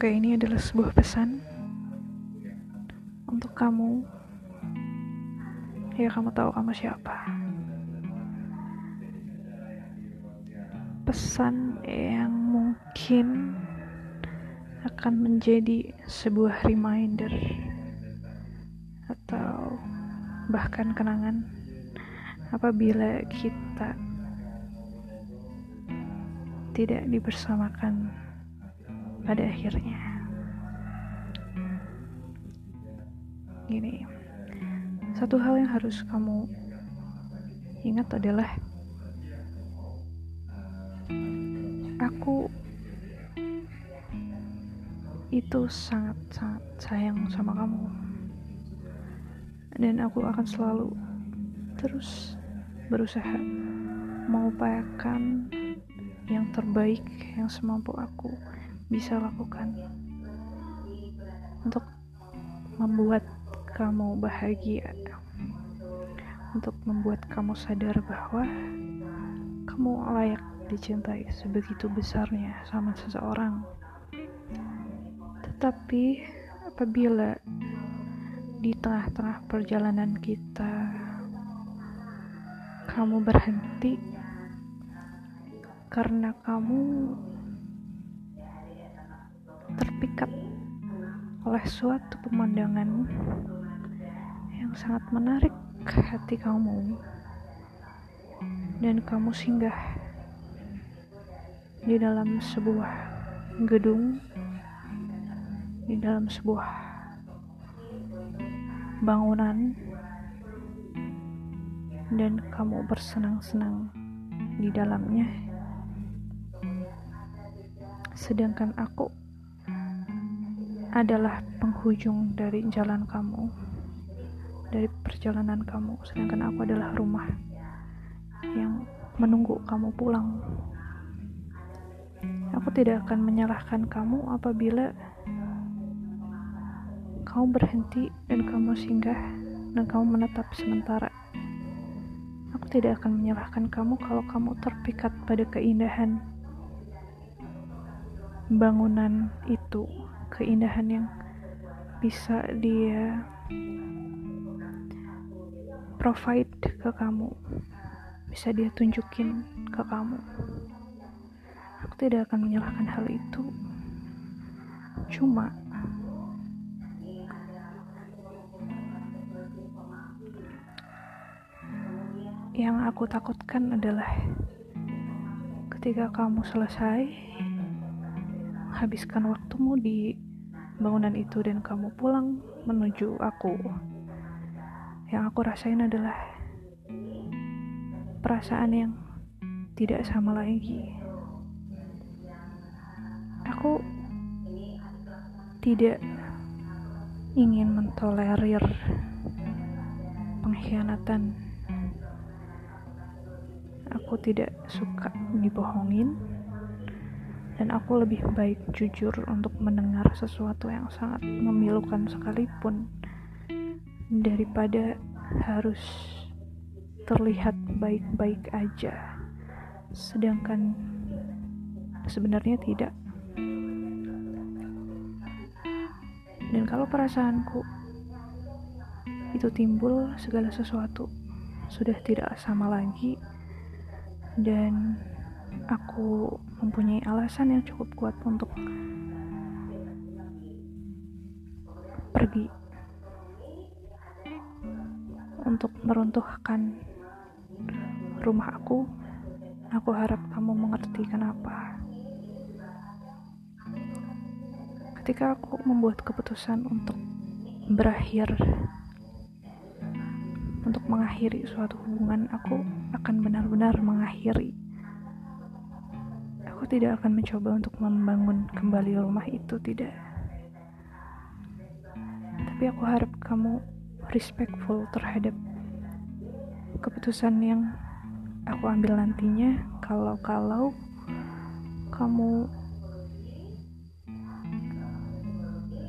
Oke, ini adalah sebuah pesan untuk kamu. Ya, kamu tahu kamu siapa. Pesan yang mungkin akan menjadi sebuah reminder atau bahkan kenangan apabila kita tidak dibersamakan pada akhirnya. Gini, satu hal yang harus kamu ingat adalah aku itu sangat-sangat sayang sama kamu dan aku akan selalu terus berusaha mengupayakan yang terbaik yang semampu aku bisa lakukan untuk membuat kamu bahagia untuk membuat kamu sadar bahwa kamu layak dicintai sebegitu besarnya sama seseorang. Tetapi apabila di tengah-tengah perjalanan kita kamu berhenti karena kamu terpikat oleh suatu pemandangan yang sangat menarik hati kamu dan kamu singgah di dalam sebuah gedung di dalam sebuah bangunan dan kamu bersenang-senang di dalamnya. Sedangkan aku adalah penghujung dari jalan kamu dari perjalanan kamu. Sedangkan aku adalah rumah yang menunggu kamu pulang. Aku tidak akan menyalahkan kamu apabila kamu berhenti dan kamu singgah dan kamu menetap sementara. Aku tidak akan menyalahkan kamu kalau kamu terpikat pada keindahan bangunan itu keindahan yang bisa dia provide ke kamu bisa dia tunjukin ke kamu. Aku tidak akan menyalahkan hal itu. Cuma yang aku takutkan adalah ketika kamu selesai habiskan waktumu di bangunan itu dan kamu pulang menuju aku. Yang aku rasain adalah perasaan yang tidak sama lagi. Aku tidak ingin mentolerir pengkhianatan. Aku tidak suka dibohongin dan aku lebih baik jujur untuk mendengar sesuatu yang sangat memilukan sekalipun daripada harus terlihat baik-baik aja. Sedangkan sebenarnya tidak. Dan kalau perasaanku itu timbul segala sesuatu sudah tidak sama lagi. Dan aku mempunyai alasan yang cukup kuat untuk pergi. Untuk meruntuhkan rumah aku aku harap kamu mengerti kenapa. Ketika aku membuat keputusan untuk berakhir untuk mengakhiri suatu hubungan aku akan benar-benar mengakhiri aku tidak akan mencoba untuk membangun kembali rumah itu tidak. Tapi aku harap kamu respectful terhadap keputusan yang aku ambil nantinya. Kalau-kalau kamu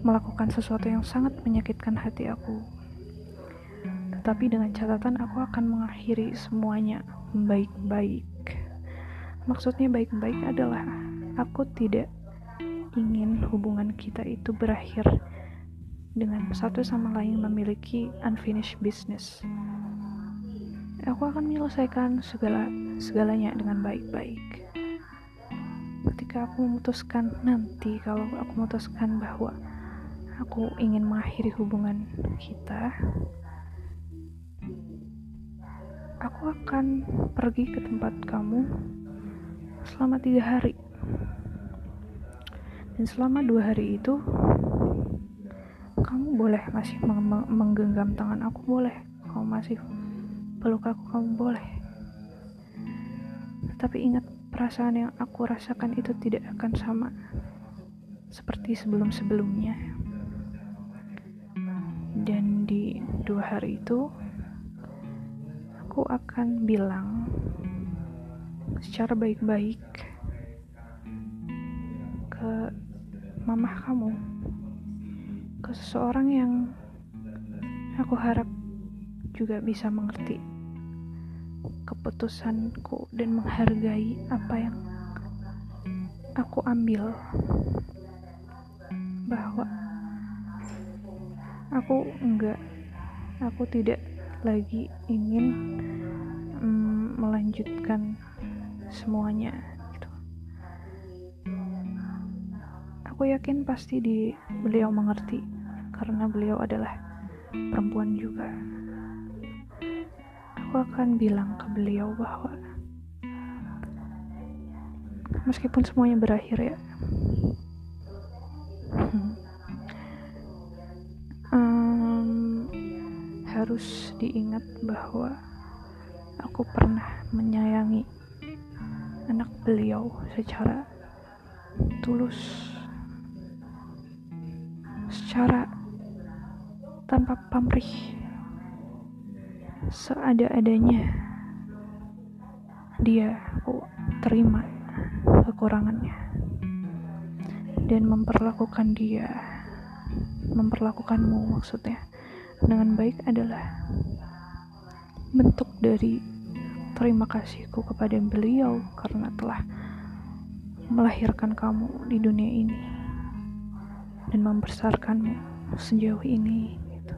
melakukan sesuatu yang sangat menyakitkan hati aku tetapi dengan catatan aku akan mengakhiri semuanya baik-baik maksudnya baik-baik adalah aku tidak ingin hubungan kita itu berakhir dengan satu sama lain memiliki unfinished business. Aku akan menyelesaikan segala segalanya dengan baik-baik. Ketika aku memutuskan nanti kalau aku memutuskan bahwa aku ingin mengakhiri hubungan kita, aku akan pergi ke tempat kamu selama tiga hari. Dan selama dua hari itu kamu boleh masih meng menggenggam tangan aku boleh. Kamu masih peluk aku kamu boleh. Tapi ingat perasaan yang aku rasakan itu tidak akan sama seperti sebelum-sebelumnya. Dan di dua hari itu aku akan bilang secara baik-baik ke mamah kamu ke seseorang yang aku harap juga bisa mengerti keputusanku dan menghargai apa yang aku ambil. Bahwa aku enggak aku tidak lagi ingin mm, melanjutkan semuanya Aku yakin pasti di beliau mengerti karena beliau adalah perempuan juga. Aku akan bilang ke beliau bahwa meskipun semuanya berakhir ya, um, harus diingat bahwa aku pernah menyayangi anak beliau secara tulus secara tanpa pamrih seada-adanya dia terima kekurangannya dan memperlakukan dia memperlakukanmu maksudnya dengan baik adalah bentuk dari terima kasihku kepada beliau karena telah melahirkan kamu di dunia ini dan membesarkanmu sejauh ini gitu.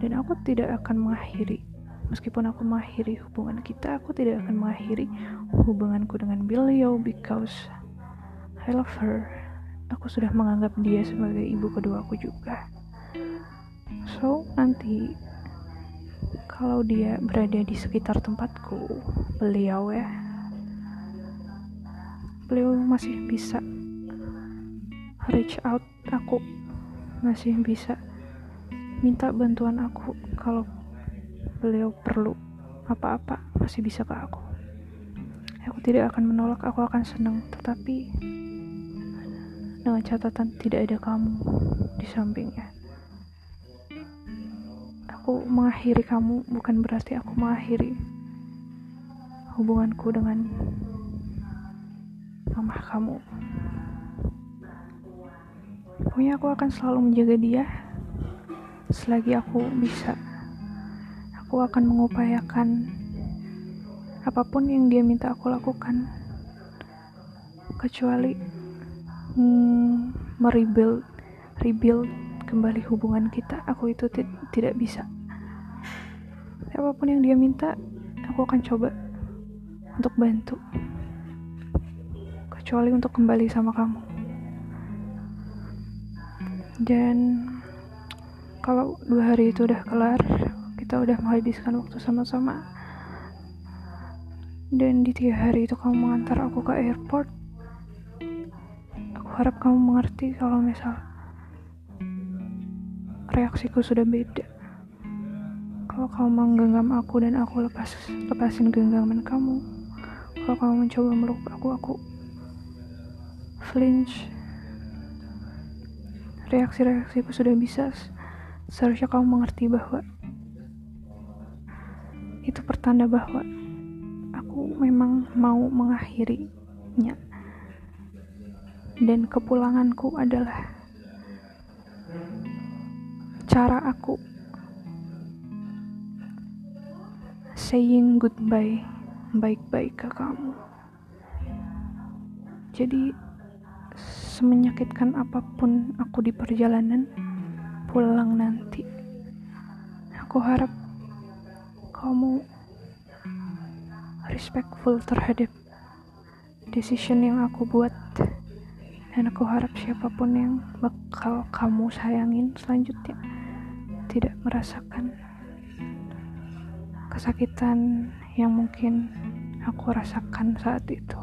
dan aku tidak akan mengakhiri meskipun aku mengakhiri hubungan kita aku tidak akan mengakhiri hubunganku dengan beliau because I love her aku sudah menganggap dia sebagai ibu keduaku juga so nanti kalau dia berada di sekitar tempatku beliau ya. Beliau masih bisa reach out aku. Masih bisa minta bantuan aku kalau beliau perlu apa-apa masih bisa ke aku. Aku tidak akan menolak aku akan senang. Tetapi dengan catatan tidak ada kamu di sampingnya aku mengakhiri kamu bukan berarti aku mengakhiri hubunganku dengan mamah kamu Pokoknya aku akan selalu menjaga dia selagi aku bisa. Aku akan mengupayakan apa pun yang dia minta aku lakukan. Kecuali hmm, merebuild, rebuild kembali hubungan kita, aku itu tidak bisa. Apa pun yang dia minta, aku akan coba untuk bantu. Kecuali untuk kembali sama kamu. Dan kalau dua hari itu udah kelar kita udah menghabiskan waktu sama-sama. Dan di tiga hari itu kamu mengantar aku ke airport aku harap kamu mengerti kalau misal reaksiku sudah beda kalau kamu menggenggam aku dan aku lepas lepasin genggaman kamu. Kalau kamu mencoba meluk aku aku flinch. Reaksi-reaksiku sudah bisa. Seharusnya kamu mengerti bahwa itu pertanda bahwa aku memang mau mengakhirinya. Dan kepulanganku adalah cara aku saying goodbye baik-baik ke kamu jadi semenyakitkan apa pun aku di perjalanan pulang nanti. Aku harap kamu respectful terhadap decision yang aku buat dan aku harap siapa pun yang bakal kamu sayangin selanjutnya tidak merasakan kesakitan yang mungkin aku rasakan saat itu.